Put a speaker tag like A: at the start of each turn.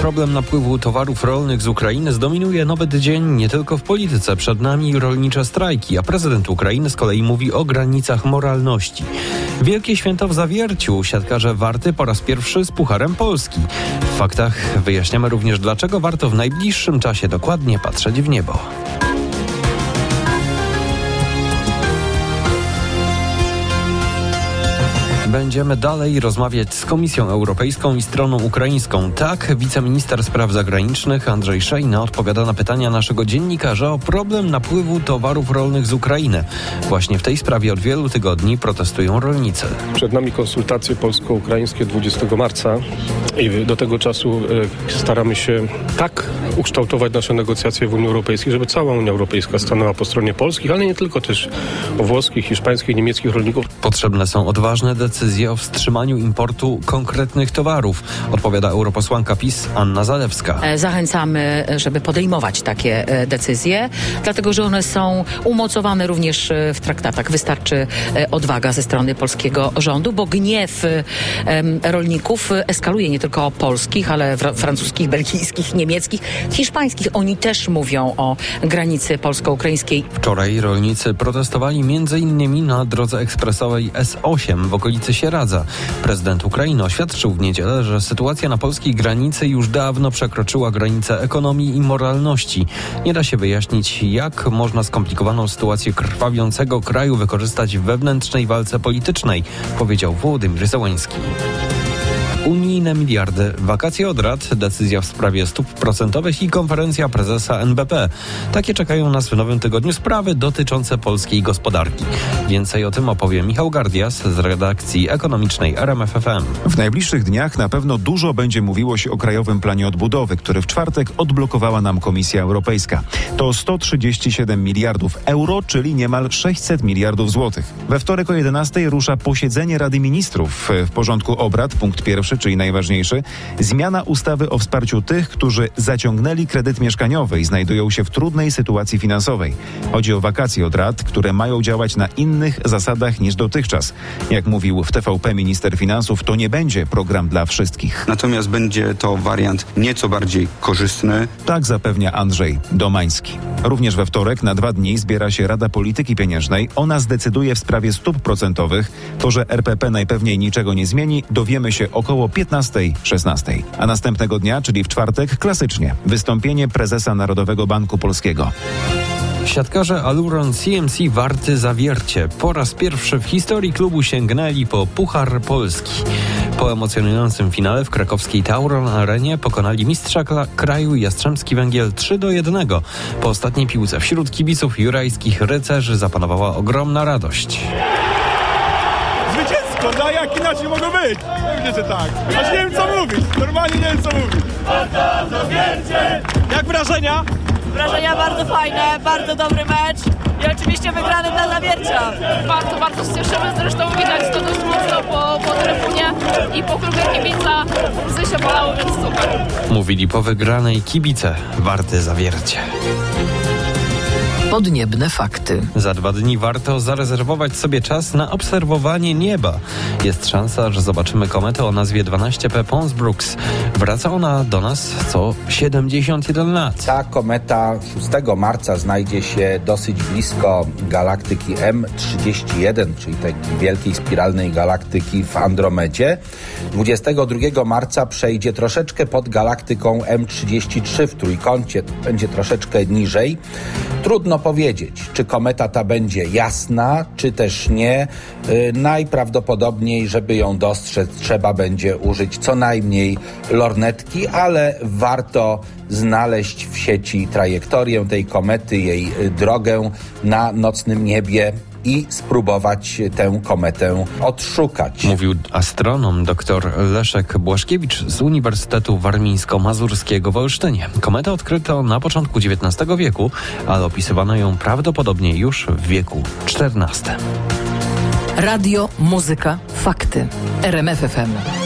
A: Problem napływu towarów rolnych z Ukrainy zdominuje nowy dzień nie tylko w polityce. Przed nami rolnicze strajki, a prezydent Ukrainy z kolei mówi o granicach moralności. Wielkie święto w zawierciu. Siatkarze Warty po raz pierwszy z Pucharem Polski. W faktach wyjaśniamy również, dlaczego warto w najbliższym czasie dokładnie patrzeć w niebo. Będziemy dalej rozmawiać z Komisją Europejską i stroną ukraińską. Tak, wiceminister spraw zagranicznych Andrzej Szejna odpowiada na pytania naszego dziennikarza o problem napływu towarów rolnych z Ukrainy. Właśnie w tej sprawie od wielu tygodni protestują rolnicy.
B: Przed nami konsultacje polsko-ukraińskie 20 marca i do tego czasu e, staramy się tak ukształtować nasze negocjacje w Unii Europejskiej, żeby cała Unia Europejska stanęła po stronie polskich, ale nie tylko też włoskich, hiszpańskich, niemieckich rolników.
A: Potrzebne są odważne decyzje o wstrzymaniu importu konkretnych towarów, odpowiada europosłanka PiS Anna Zalewska.
C: E, Zachęcamy, żeby podejmować takie e, decyzje, dlatego że one są umocowane również e, w traktatach. Wystarczy odwaga ze strony polskiego rządu, bo gniew rolników eskaluje nie tylko polskich, ale fr- francuskich, belgijskich, niemieckich, hiszpańskich. Oni też mówią o granicy polsko-ukraińskiej.
A: Wczoraj rolnicy protestowali m.in. na drodze ekspresowej S8 w okolicy Sieradza. Prezydent Ukrainy oświadczył w niedzielę, że sytuacja na polskiej granicy już dawno przekroczyła granice ekonomii i moralności. Nie da się wyjaśnić, jak można skomplikowaną sytuację krwawiącego kraju wykorzystać w wewnętrznej walce politycznej, powiedział Wołodymyr Zełański. Unijne miliardy, wakacje od rad, decyzja w sprawie stóp procentowych i konferencja prezesa NBP. Takie czekają nas w nowym tygodniu sprawy dotyczące polskiej gospodarki. Więcej o tym opowie Michał Gardias z redakcji ekonomicznej RMFFM.
D: W najbliższych dniach na pewno dużo będzie mówiło się o Krajowym Planie Odbudowy, który w czwartek odblokowała nam Komisja Europejska. To 137 miliardów euro, czyli niemal 600 miliardów złotych. We wtorek o 11 rusza posiedzenie Rady Ministrów. W porządku obrad punkt pierwszy, czyli najważniejszy, zmiana ustawy o wsparciu tych, którzy zaciągnęli kredyt mieszkaniowy i znajdują się w trudnej sytuacji finansowej. Chodzi o wakacje od rad, które mają działać na innych zasadach niż dotychczas. Jak mówił w TVP minister finansów, to nie będzie program dla wszystkich.
E: Natomiast będzie to wariant nieco bardziej korzystny.
D: Tak zapewnia Andrzej Domański. Również we wtorek na dwa dni zbiera się Rada Polityki Pieniężnej. Ona zdecyduje w sprawie stóp procentowych. To, że RPP najpewniej niczego nie zmieni, dowiemy się około 15-16. A następnego dnia, czyli w czwartek, klasycznie wystąpienie prezesa Narodowego Banku Polskiego.
A: Siatkarze Aluron CMC Warty Zawiercie po raz pierwszy w historii klubu sięgnęli po Puchar Polski. Po emocjonującym finale w krakowskiej Tauron Arenie pokonali mistrza kla- kraju Jastrzębski Węgiel 3 do 1. Po ostatniej piłce wśród kibiców jurajskich rycerzy zapanowała ogromna radość.
F: Zwycięsko, no jak inaczej mogło być? Pewnie, że tak. Aż nie wiem co mówić, normalnie nie wiem co mówić. Jak wrażenia?
G: Wrażenia bardzo fajne, bardzo dobry mecz i oczywiście wygrany dla Zawiercia.
H: Bardzo, bardzo się cieszymy, zresztą widać to dość i po klubie kibica łzy się bolały, więc super.
A: Mówili po wygranej kibice Warty Zawiercie.
C: Podniebne fakty.
A: Za dwa dni warto zarezerwować sobie czas na obserwowanie nieba. Jest szansa, że zobaczymy kometę o nazwie 12P Pons Brooks. Wraca ona do nas co 71 lat.
I: Ta kometa 6 marca znajdzie się dosyć blisko galaktyki M31, czyli takiej wielkiej spiralnej galaktyki w Andromedzie. 22 marca przejdzie troszeczkę pod galaktyką M33 w trójkącie, będzie troszeczkę niżej. Trudno powiedzieć, czy kometa ta będzie jasna, czy też nie. Yy, najprawdopodobniej, żeby ją dostrzec, trzeba będzie użyć co najmniej lornetki, ale warto znaleźć w sieci trajektorię tej komety, jej y, drogę na nocnym niebie i spróbować tę kometę odszukać.
A: Mówił astronom dr Leszek Błaszkiewicz z Uniwersytetu Warmińsko-Mazurskiego w Olsztynie. Kometę odkryto na początku XIX wieku, ale opisywano ją prawdopodobnie już w wieku XIV.
C: Radio, muzyka, fakty. RMFFM.